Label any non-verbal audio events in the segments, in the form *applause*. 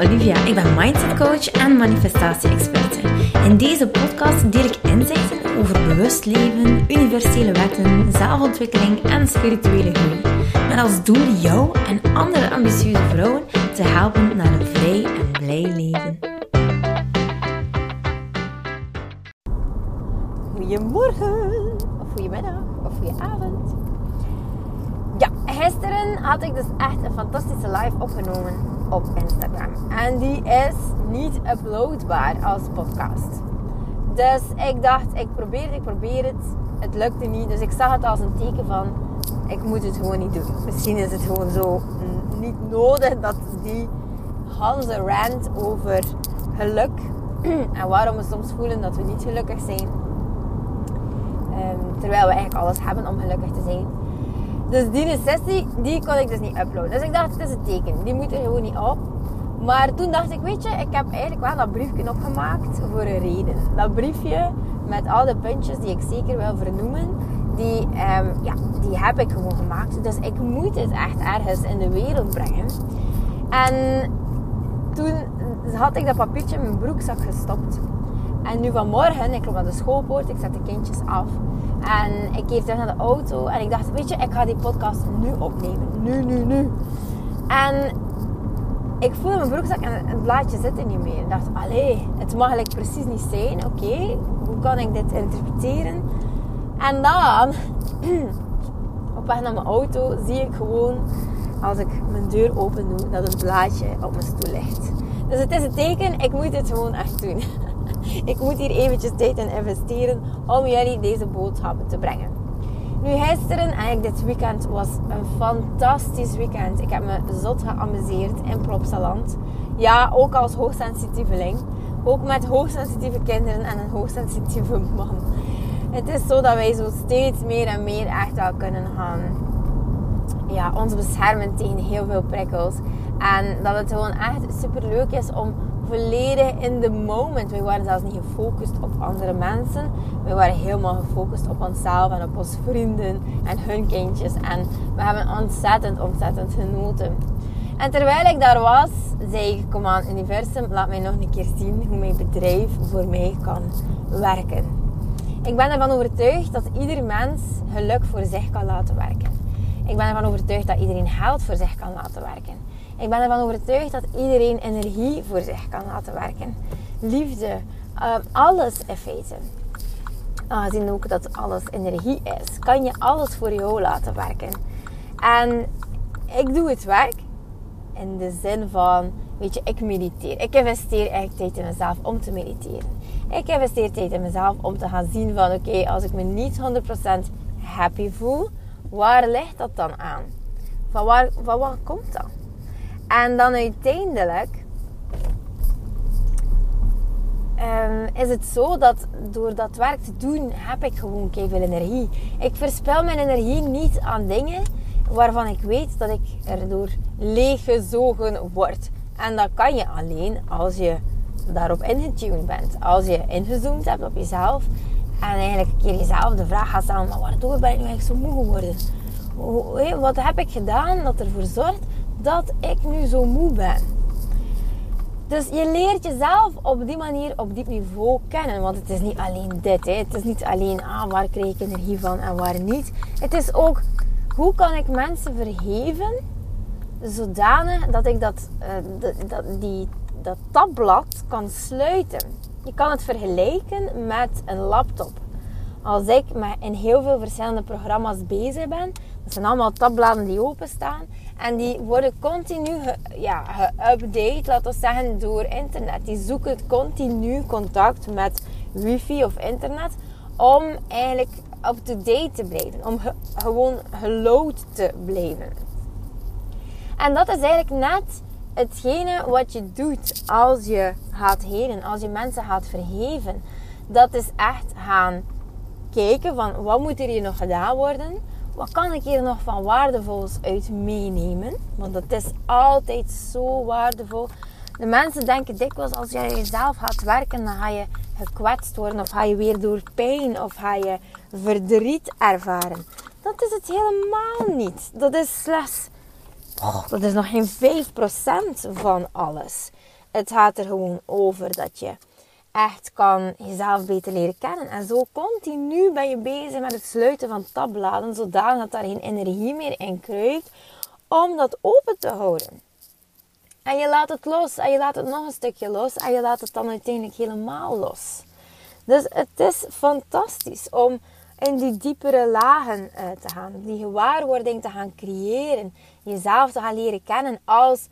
Olivia. Ik ben mindset coach en manifestatie-experte. In deze podcast deel ik inzichten over bewust leven, universele wetten, zelfontwikkeling en spirituele groei. Met als doel jou en andere ambitieuze vrouwen te helpen naar een vrij en blij leven. Goedemorgen, of goedemiddag, of goedenavond. Ja, gisteren had ik dus echt een fantastische live opgenomen op Instagram. En die is niet uploadbaar als podcast. Dus ik dacht, ik probeer het, ik probeer het. Het lukte niet. Dus ik zag het als een teken van, ik moet het gewoon niet doen. Misschien is het gewoon zo niet nodig dat die Hanse rant over geluk *clears throat* en waarom we soms voelen dat we niet gelukkig zijn. Ehm, terwijl we eigenlijk alles hebben om gelukkig te zijn. Dus die sessie, die kon ik dus niet uploaden. Dus ik dacht, het is een teken. Die moet er gewoon niet op. Maar toen dacht ik, weet je, ik heb eigenlijk wel dat briefje opgemaakt voor een reden. Dat briefje met al de puntjes die ik zeker wil vernoemen, die, ehm, ja, die heb ik gewoon gemaakt. Dus ik moet het echt ergens in de wereld brengen. En toen had ik dat papiertje in mijn broekzak gestopt. En nu vanmorgen, ik loop naar de schoolpoort, ik zet de kindjes af. En ik keer terug naar de auto en ik dacht, weet je, ik ga die podcast nu opnemen. Nu, nu, nu. En ik voelde mijn broekzak en het blaadje zit er niet meer. Ik dacht, allee, het mag eigenlijk precies niet zijn. Oké, hoe kan ik dit interpreteren? En dan, *clears throat* op weg naar mijn auto, zie ik gewoon, als ik mijn deur open doe, dat het blaadje op mijn stoel ligt. Dus het is een teken, ik moet het gewoon echt doen. Ik moet hier eventjes tijd in investeren om jullie deze boodschappen te brengen. Nu gisteren, eigenlijk dit weekend, was een fantastisch weekend. Ik heb me zot geamuseerd in Plopsaland. Ja, ook als hoogsensitieveling. Ook met hoogsensitieve kinderen en een hoogsensitieve *laughs* man. Het is zo dat wij zo steeds meer en meer echt wel kunnen gaan ja, ons beschermen tegen heel veel prikkels. En dat het gewoon echt super leuk is om volledig in the moment. We waren zelfs niet gefocust op andere mensen. We waren helemaal gefocust op onszelf en op onze vrienden en hun kindjes. En we hebben ontzettend, ontzettend genoten. En terwijl ik daar was, zei ik, kom aan universum, laat mij nog een keer zien hoe mijn bedrijf voor mij kan werken. Ik ben ervan overtuigd dat ieder mens geluk voor zich kan laten werken. Ik ben ervan overtuigd dat iedereen geld voor zich kan laten werken. Ik ben ervan overtuigd dat iedereen energie voor zich kan laten werken. Liefde, uh, alles in feite. Aangezien ook dat alles energie is, kan je alles voor jou laten werken. En ik doe het werk in de zin van, weet je, ik mediteer. Ik investeer eigenlijk tijd in mezelf om te mediteren. Ik investeer tijd in mezelf om te gaan zien van, oké, als ik me niet 100% happy voel, waar ligt dat dan aan? Van waar, van waar komt dat? En dan uiteindelijk um, is het zo dat door dat werk te doen heb ik gewoon veel energie. Ik verspil mijn energie niet aan dingen waarvan ik weet dat ik erdoor leeggezogen word. En dat kan je alleen als je daarop ingetuned bent. Als je ingezoomd hebt op jezelf en eigenlijk een keer jezelf de vraag gaat stellen: maar waardoor ben ik nu eigenlijk zo moe geworden? Wat heb ik gedaan dat ervoor zorgt dat ik nu zo moe ben. Dus je leert jezelf op die manier, op dit niveau kennen. Want het is niet alleen dit. Hè. Het is niet alleen ah, waar krijg ik energie van en waar niet. Het is ook hoe kan ik mensen vergeven zodanig dat ik dat, uh, dat, die, dat tabblad kan sluiten. Je kan het vergelijken met een laptop. Als ik in heel veel verschillende programma's bezig ben, dat zijn allemaal tabbladen die openstaan. En die worden continu ja, geüpdate, laten we zeggen, door internet. Die zoeken continu contact met wifi of internet om eigenlijk up-to-date te blijven. Om gewoon geload te blijven. En dat is eigenlijk net hetgene wat je doet als je gaat helen, als je mensen gaat vergeven. Dat is echt gaan kijken van wat moet er hier nog gedaan worden wat kan ik hier nog van waardevols uit meenemen? Want dat is altijd zo waardevol. De mensen denken dikwijls als jij jezelf gaat werken, dan ga je gekwetst worden. Of ga je weer door pijn of ga je verdriet ervaren. Dat is het helemaal niet. Dat is slechts, oh, dat is nog geen 5% van alles. Het gaat er gewoon over dat je echt kan jezelf beter leren kennen. En zo continu ben je bezig met het sluiten van tabbladen, zodanig dat daar geen energie meer in kruipt om dat open te houden. En je laat het los en je laat het nog een stukje los en je laat het dan uiteindelijk helemaal los. Dus het is fantastisch om in die diepere lagen uh, te gaan, die gewaarwording te gaan creëren, jezelf te gaan leren kennen als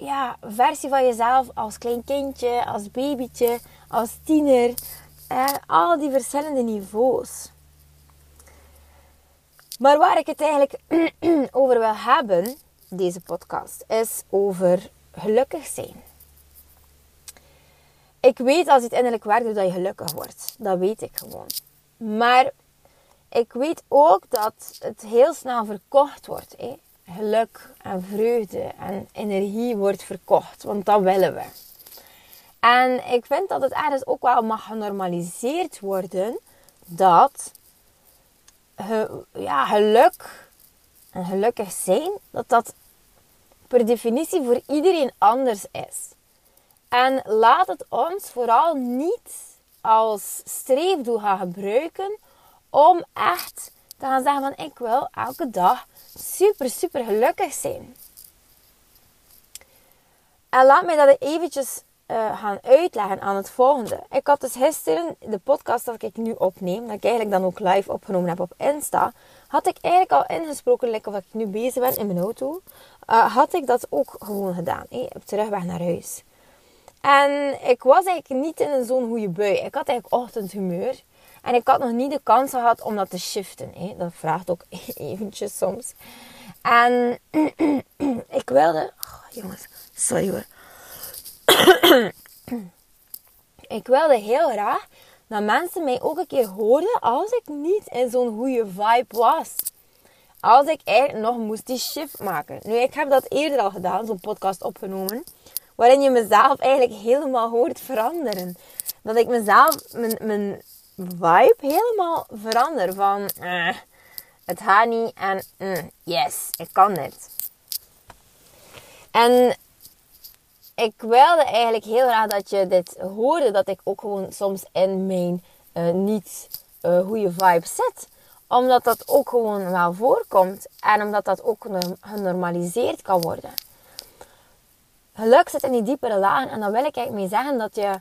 ja, versie van jezelf als klein kindje, als babytje, als tiener. Eh, al die verschillende niveaus. Maar waar ik het eigenlijk *clears throat* over wil hebben, deze podcast, is over gelukkig zijn. Ik weet als het innerlijk werkt dat je gelukkig wordt. Dat weet ik gewoon. Maar ik weet ook dat het heel snel verkocht wordt. Hè? Geluk en vreugde en energie wordt verkocht. Want dat willen we. En ik vind dat het ergens ook wel mag genormaliseerd worden dat ja, geluk en gelukkig zijn, dat dat per definitie voor iedereen anders is. En laat het ons vooral niet als streefdoel gaan gebruiken om echt gaan zeggen van ik wil elke dag super, super gelukkig zijn. En laat mij dat eventjes uh, gaan uitleggen aan het volgende. Ik had dus gisteren de podcast dat ik nu opneem, dat ik eigenlijk dan ook live opgenomen heb op Insta, had ik eigenlijk al ingesproken, like of ik nu bezig ben in mijn auto, uh, had ik dat ook gewoon gedaan, hey, op terugweg naar huis. En ik was eigenlijk niet in zo'n goede bui. Ik had eigenlijk ochtendhumeur. En ik had nog niet de kans gehad om dat te shiften. Hè. Dat vraagt ook *laughs* eventjes soms. En *clears throat* ik wilde... Oh, jongens, sorry hoor. *clears throat* ik wilde heel graag dat mensen mij ook een keer hoorden als ik niet in zo'n goede vibe was. Als ik eigenlijk nog moest die shift maken. Nu, ik heb dat eerder al gedaan, zo'n podcast opgenomen. Waarin je mezelf eigenlijk helemaal hoort veranderen. Dat ik mezelf, mijn, mijn vibe helemaal verander. Van, eh, het gaat niet en mm, yes, ik kan dit. En ik wilde eigenlijk heel graag dat je dit hoorde. Dat ik ook gewoon soms in mijn uh, niet uh, goede vibe zit. Omdat dat ook gewoon wel voorkomt. En omdat dat ook genormaliseerd kan worden. Geluk zit in die diepere lagen. En dan wil ik eigenlijk mee zeggen dat je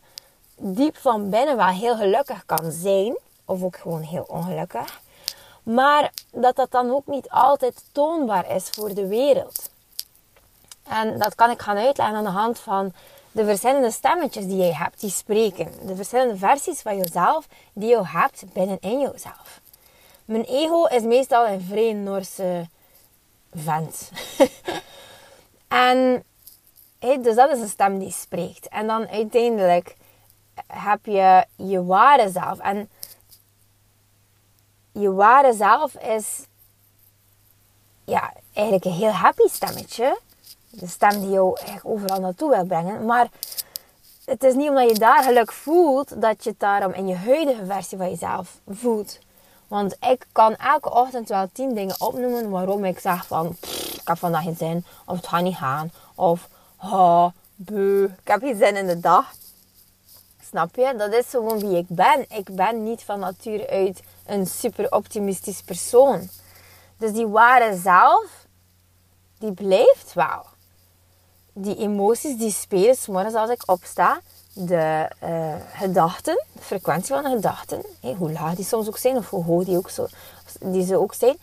diep van binnen wel heel gelukkig kan zijn. Of ook gewoon heel ongelukkig. Maar dat dat dan ook niet altijd toonbaar is voor de wereld. En dat kan ik gaan uitleggen aan de hand van de verschillende stemmetjes die je hebt, die spreken. De verschillende versies van jezelf die je hebt binnenin jezelf. Mijn ego is meestal een vrij Noorse vent. *laughs* en dus dat is een stem die spreekt. En dan uiteindelijk heb je je ware zelf. En je ware zelf is ja, eigenlijk een heel happy stemmetje de stem die jou echt overal naartoe wil brengen. Maar het is niet omdat je daar geluk voelt, dat je het daarom in je huidige versie van jezelf voelt. Want ik kan elke ochtend wel tien dingen opnoemen waarom ik zeg van, ik heb vandaag geen zin, of het gaat niet gaan, of, oh, beu, ik heb geen zin in de dag. Snap je? Dat is gewoon wie ik ben. Ik ben niet van nature uit een super optimistisch persoon. Dus die ware zelf, die blijft wel die emoties die spelen morgens als ik opsta. De uh, gedachten, de frequentie van de gedachten, hoe laag die soms ook zijn of hoe hoog die, ook zo, die ze ook zijn.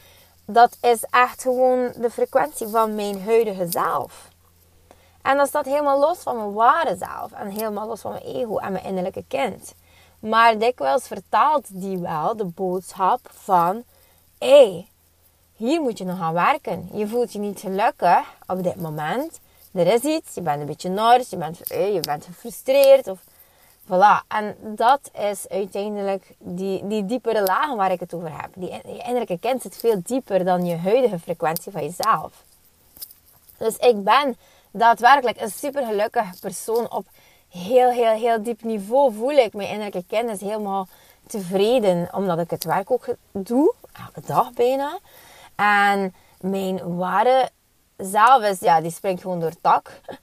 Dat is echt gewoon de frequentie van mijn huidige zelf. En dat staat helemaal los van mijn ware zelf. En helemaal los van mijn ego en mijn innerlijke kind. Maar dikwijls vertaalt die wel de boodschap van... Hé, hey, hier moet je nog aan werken. Je voelt je niet gelukkig op dit moment er is iets, je bent een beetje nors, je bent, eh, je bent gefrustreerd. Of, voilà. En dat is uiteindelijk die, die diepere lagen waar ik het over heb. Die, je innerlijke kind zit veel dieper dan je huidige frequentie van jezelf. Dus ik ben daadwerkelijk een super gelukkige persoon op heel, heel, heel diep niveau. Voel ik mijn innerlijke kennis helemaal tevreden, omdat ik het werk ook doe, elke dag bijna. En mijn ware zelf is, ja, die springt gewoon door het. *laughs*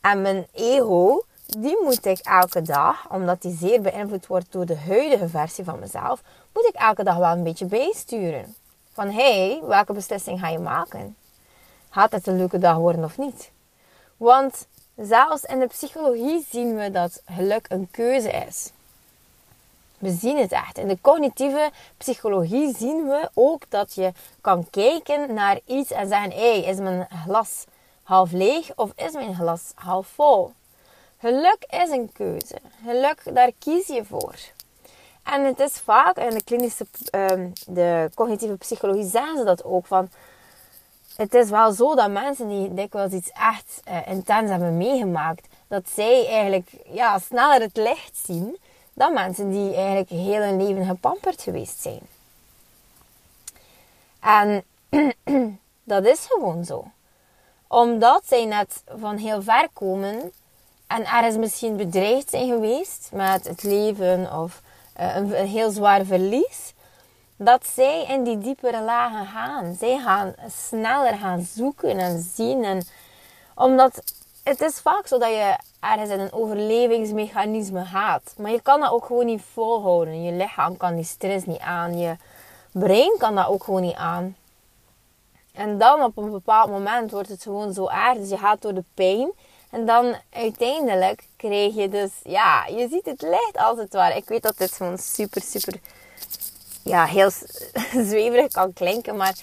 En mijn ego, die moet ik elke dag, omdat die zeer beïnvloed wordt door de huidige versie van mezelf, moet ik elke dag wel een beetje bijsturen. Van hey, welke beslissing ga je maken? Gaat het een leuke dag worden of niet? Want zelfs in de psychologie zien we dat geluk een keuze is. We zien het echt. In de cognitieve psychologie zien we ook dat je kan kijken naar iets en zeggen: hé, hey, is mijn glas half leeg of is mijn glas half vol? Geluk is een keuze. Geluk, daar kies je voor. En het is vaak, in de klinische, um, de cognitieve psychologie zeggen ze dat ook, van het is wel zo dat mensen die dikwijls iets echt uh, intens hebben meegemaakt, dat zij eigenlijk ja, sneller het licht zien dan mensen die eigenlijk heel hun leven gepamperd geweest zijn. En *clears throat* dat is gewoon zo. Omdat zij net van heel ver komen en ergens misschien bedreigd zijn geweest met het leven of uh, een, een heel zwaar verlies, dat zij in die diepere lagen gaan. Zij gaan sneller gaan zoeken en zien. En omdat het is vaak zo dat je ergens in een overlevingsmechanisme gaat. Maar je kan dat ook gewoon niet volhouden. Je lichaam kan die stress niet aan. Je brein kan dat ook gewoon niet aan. En dan op een bepaald moment wordt het gewoon zo erg. Dus je gaat door de pijn. En dan uiteindelijk krijg je dus, ja, je ziet het licht als het ware. Ik weet dat dit gewoon super, super, ja, heel *laughs* zweverig kan klinken. Maar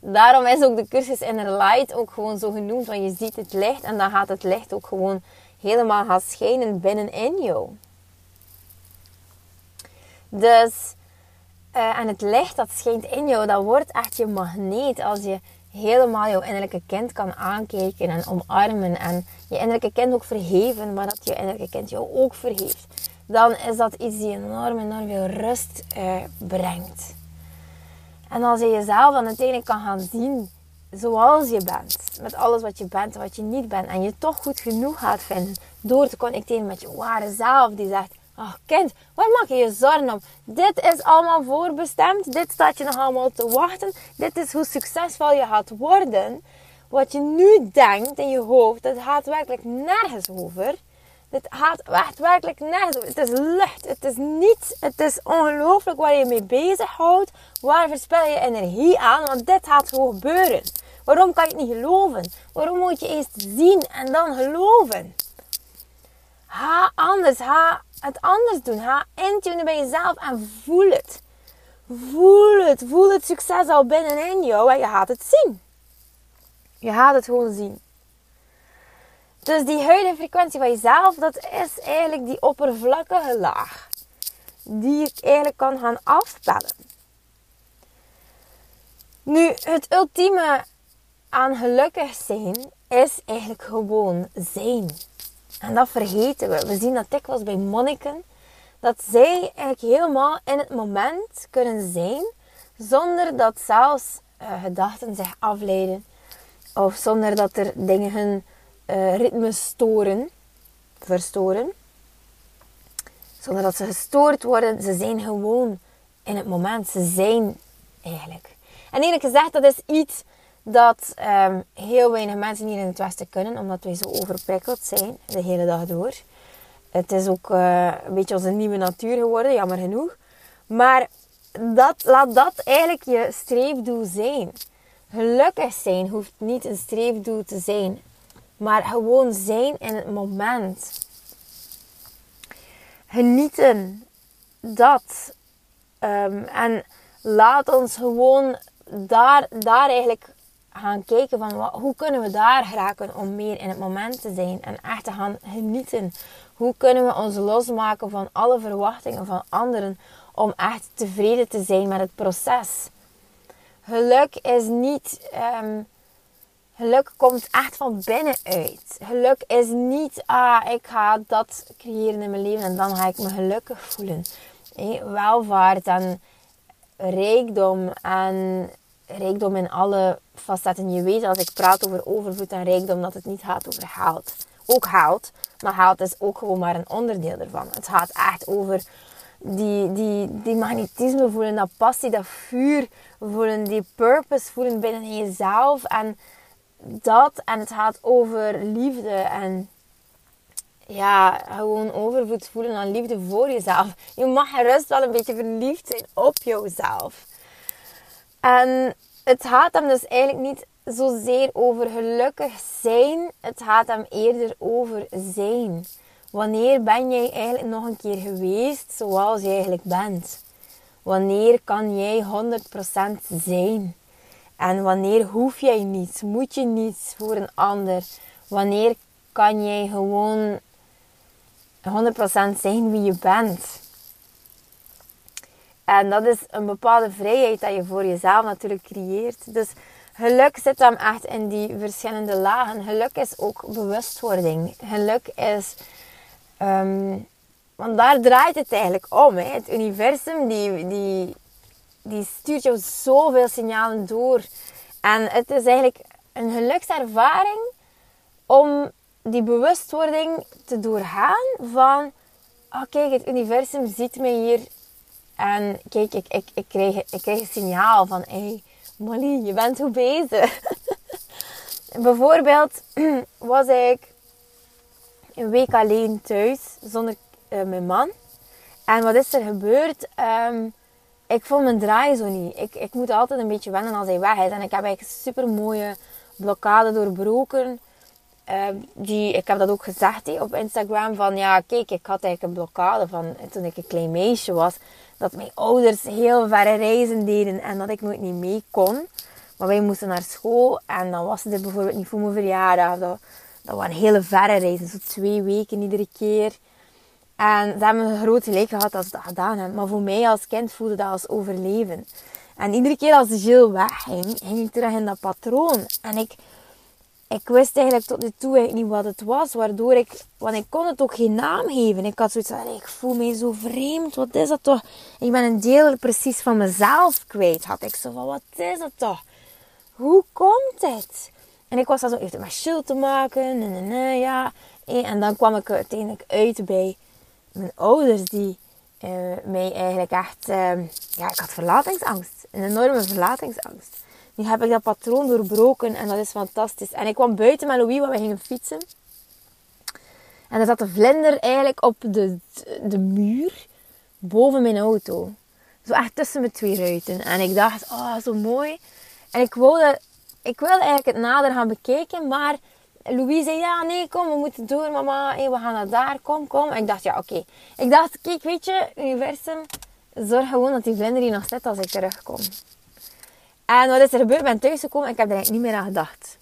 daarom is ook de cursus Inner Light ook gewoon zo genoemd. Want je ziet het licht en dan gaat het licht ook gewoon helemaal gaan schijnen binnenin jou. Dus, uh, en het licht dat schijnt in jou, dat wordt echt je magneet als je helemaal jouw innerlijke kind kan aankijken en omarmen. En je innerlijke kind ook vergeven, maar dat je innerlijke kind jou ook vergeeft. Dan is dat iets die enorm, enorm veel rust uh, brengt. En als je jezelf dan uiteindelijk kan gaan zien zoals je bent. Met alles wat je bent en wat je niet bent. En je toch goed genoeg gaat vinden. Door te connecteren met je ware zelf. Die zegt, oh kind, waar maak je je zorgen om? Dit is allemaal voorbestemd. Dit staat je nog allemaal te wachten. Dit is hoe succesvol je gaat worden. Wat je nu denkt in je hoofd, dat gaat werkelijk nergens over. Dit gaat echt werkelijk nergens. Het is lucht. Het is niets. Het is ongelooflijk waar je mee bezighoudt. Waar verspil je energie aan? Want dit gaat gewoon gebeuren. Waarom kan je het niet geloven? Waarom moet je eerst zien en dan geloven? Ga anders. Ga het anders doen. Ga intunen bij jezelf en voel het. Voel het. Voel het succes al binnenin jou en je gaat het zien. Je gaat het gewoon zien. Dus die huidige frequentie van jezelf, dat is eigenlijk die oppervlakkige laag. Die ik eigenlijk kan gaan afpellen. Nu, het ultieme aan gelukkig zijn is eigenlijk gewoon zijn. En dat vergeten we. We zien dat dikwijls bij monniken. Dat zij eigenlijk helemaal in het moment kunnen zijn. Zonder dat zelfs uh, gedachten zich afleiden. Of zonder dat er dingen hun uh, ritme storen. Verstoren. Zonder dat ze gestoord worden. Ze zijn gewoon in het moment. Ze zijn eigenlijk. En eerlijk gezegd, dat is iets dat um, heel weinig mensen hier in het Westen kunnen, omdat wij zo overprikkeld zijn de hele dag door. Het is ook uh, een beetje onze nieuwe natuur geworden, jammer genoeg. Maar dat, laat dat eigenlijk je streefdoel zijn. Gelukkig zijn hoeft niet een streefdoel te zijn, maar gewoon zijn in het moment. Genieten, dat. Um, en laat ons gewoon daar, daar eigenlijk gaan kijken van hoe kunnen we daar geraken om meer in het moment te zijn en echt te gaan genieten. Hoe kunnen we ons losmaken van alle verwachtingen van anderen om echt tevreden te zijn met het proces. Geluk is niet. Um, geluk komt echt van binnenuit. Geluk is niet, ah, ik ga dat creëren in mijn leven en dan ga ik me gelukkig voelen. welvaart en rijkdom en rijkdom in alle facetten. Je weet als ik praat over overvloed en rijkdom dat het niet gaat over geld. Ook geld, maar geld is ook gewoon maar een onderdeel ervan. Het gaat echt over die, die, die magnetisme voelen, dat passie, dat vuur voelen, die purpose voelen binnen jezelf. En dat, en het gaat over liefde en ja, gewoon overvloed voelen aan liefde voor jezelf. Je mag gerust wel een beetje verliefd zijn op jezelf. En het gaat hem dus eigenlijk niet zozeer over gelukkig zijn. Het gaat hem eerder over zijn. Wanneer ben jij eigenlijk nog een keer geweest zoals je eigenlijk bent? Wanneer kan jij 100% zijn? En wanneer hoef jij niets, moet je niets voor een ander? Wanneer kan jij gewoon 100% zijn wie je bent? En dat is een bepaalde vrijheid dat je voor jezelf natuurlijk creëert. Dus geluk zit dan echt in die verschillende lagen. Geluk is ook bewustwording. Geluk is. Um, want daar draait het eigenlijk om. Hè. Het universum die, die, die stuurt jou zoveel signalen door. En het is eigenlijk een gelukservaring om die bewustwording te doorgaan van... Oh kijk, het universum ziet me hier. En kijk, ik, ik, ik, krijg, ik krijg een signaal van... Hé, hey, Molly, je bent goed bezig. *laughs* Bijvoorbeeld *clears throat* was ik een week alleen thuis zonder uh, mijn man. En wat is er gebeurd? Um, ik vond mijn draai zo niet. Ik, ik moet altijd een beetje wennen als hij weg is. En ik heb eigenlijk super mooie blokkade doorbroken. Uh, die, ik heb dat ook gezegd op Instagram. Van ja, kijk, ik had eigenlijk een blokkade van toen ik een klein meisje was. Dat mijn ouders heel verre reizen deden en dat ik nooit niet mee kon. Maar wij moesten naar school en dan was het bijvoorbeeld niet voor mijn verjaardag. Dat, dat waren hele verre reizen, zo twee weken iedere keer. En ze hebben een groot gelijk gehad dat ze dat gedaan hebben. Maar voor mij als kind voelde dat als overleven. En iedere keer als de Jill wegging, ging ik terug in dat patroon. En ik, ik wist eigenlijk tot nu toe niet wat het was. Waardoor ik, want ik kon het ook geen naam geven. Ik had zoiets van, ik voel me zo vreemd. Wat is dat toch? Ik ben een deel precies van mezelf kwijt. Had ik zo van, wat is dat toch? Hoe komt het? En ik was dan zo, heeft het met Jill te maken? Nee, ja. En dan kwam ik uiteindelijk uit bij mijn ouders die uh, mij eigenlijk echt... Uh, ja, ik had verlatingsangst. Een enorme verlatingsangst. Nu heb ik dat patroon doorbroken en dat is fantastisch. En ik kwam buiten met Louis, waar we gingen fietsen. En er zat een vlinder eigenlijk op de, de muur boven mijn auto. Zo echt tussen mijn twee ruiten. En ik dacht, oh, zo mooi. En ik wilde, ik wilde eigenlijk het nader gaan bekijken, maar Louis zei, ja, nee, kom, we moeten door, mama. We gaan naar daar, kom, kom. En ik dacht, ja, oké. Ik dacht, kijk, weet je, universum, zorg gewoon dat die vlinder hier nog zit als ik terugkom. En wat is er gebeurd? Ik ben thuisgekomen en ik heb er eigenlijk niet meer aan gedacht.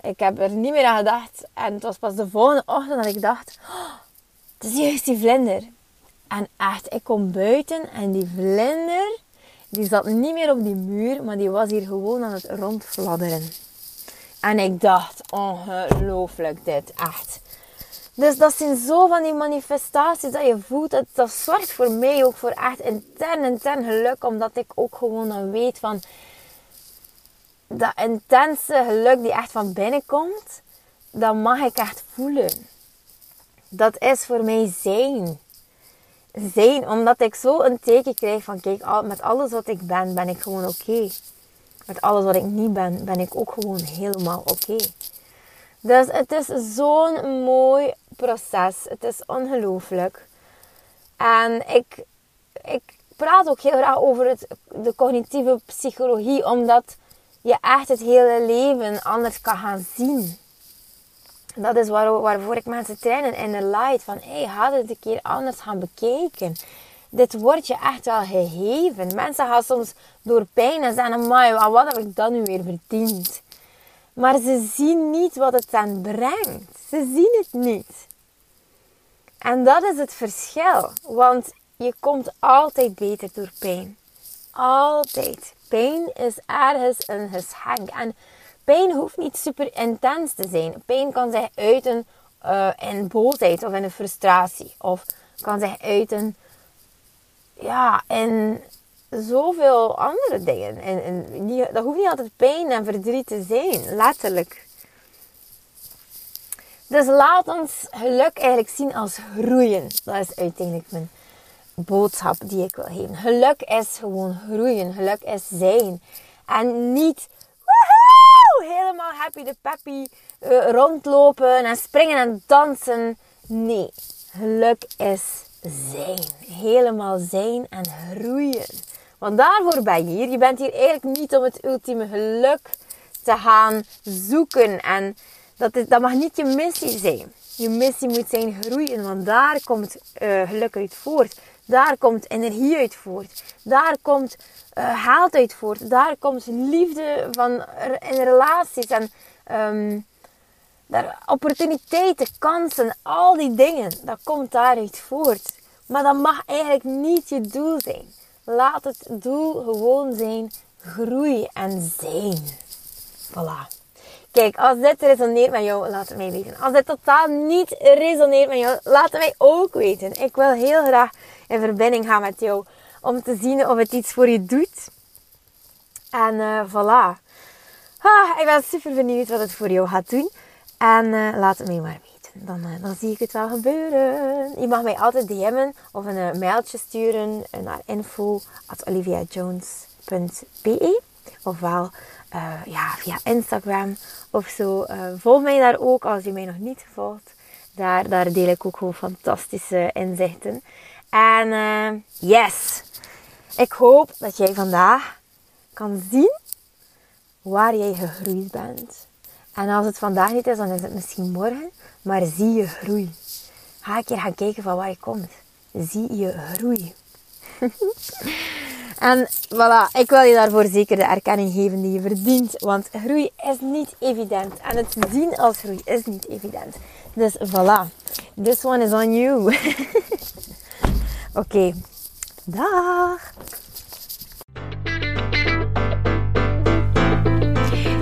Ik heb er niet meer aan gedacht. En het was pas de volgende ochtend dat ik dacht, oh, het is juist die vlinder. En echt, ik kom buiten en die vlinder, die zat niet meer op die muur, maar die was hier gewoon aan het rondfladderen. En ik dacht, ongelooflijk dit, echt. Dus dat zijn zo van die manifestaties dat je voelt. Dat, dat zorgt voor mij ook voor echt intern, intern geluk. Omdat ik ook gewoon dan weet van... Dat intense geluk die echt van binnen komt. Dat mag ik echt voelen. Dat is voor mij zijn. Zijn, omdat ik zo een teken krijg van... Kijk, met alles wat ik ben, ben ik gewoon oké met alles wat ik niet ben, ben ik ook gewoon helemaal oké. Dus het is zo'n mooi proces. Het is ongelooflijk. En ik, ik praat ook heel graag over het, de cognitieve psychologie, omdat je echt het hele leven anders kan gaan zien. Dat is waar, waarvoor ik mensen trainen in de light. Van, hé, hey, had het een keer anders gaan bekijken dit wordt je echt wel gegeven. Mensen gaan soms door pijn en zeggen, wat heb ik dan nu weer verdiend? Maar ze zien niet wat het dan brengt. Ze zien het niet. En dat is het verschil. Want je komt altijd beter door pijn. Altijd. Pijn is ergens een geschenk. En pijn hoeft niet super intens te zijn. Pijn kan zich uiten uh, in boosheid of in een frustratie. Of kan zich uiten ja, en zoveel andere dingen. En, en dat hoeft niet altijd pijn en verdriet te zijn, letterlijk. Dus laat ons geluk eigenlijk zien als groeien. Dat is uiteindelijk mijn boodschap die ik wil geven. Geluk is gewoon groeien. Geluk is zijn. En niet helemaal happy de peppy uh, rondlopen en springen en dansen Nee, geluk is zijn. Helemaal zijn en groeien. Want daarvoor ben je hier. Je bent hier eigenlijk niet om het ultieme geluk te gaan zoeken. En dat, is, dat mag niet je missie zijn. Je missie moet zijn groeien, want daar komt uh, geluk uit voort. Daar komt energie uit voort. Daar komt uh, uit voort. Daar komt liefde van in relaties en um, daar, opportuniteiten, kansen, al die dingen. Dat komt daaruit voort. Maar dat mag eigenlijk niet je doel zijn. Laat het doel gewoon zijn groei en zijn. Voilà. Kijk, als dit resoneert met jou, laat het mij weten. Als dit totaal niet resoneert met jou, laat het mij ook weten. Ik wil heel graag in verbinding gaan met jou om te zien of het iets voor je doet. En uh, voilà. Ik ben super benieuwd wat het voor jou gaat doen. En uh, laat het mij maar weten. Dan, uh, dan zie ik het wel gebeuren. Je mag mij altijd DM'en of een mailtje sturen naar info.oliviajones.be Ofwel ja, via Instagram of zo. volg mij daar ook als je mij nog niet volgt. Daar, daar deel ik ook gewoon fantastische inzichten. En yes! Ik hoop dat jij vandaag kan zien waar jij gegroeid bent. En als het vandaag niet is, dan is het misschien morgen. Maar zie je groei. Ga een keer gaan kijken van waar je komt. Zie je groei. *laughs* en voilà, ik wil je daarvoor zeker de erkenning geven die je verdient. Want groei is niet evident. En het zien als groei is niet evident. Dus voilà. This one is on you. *laughs* Oké. Okay. Dag.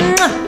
嗯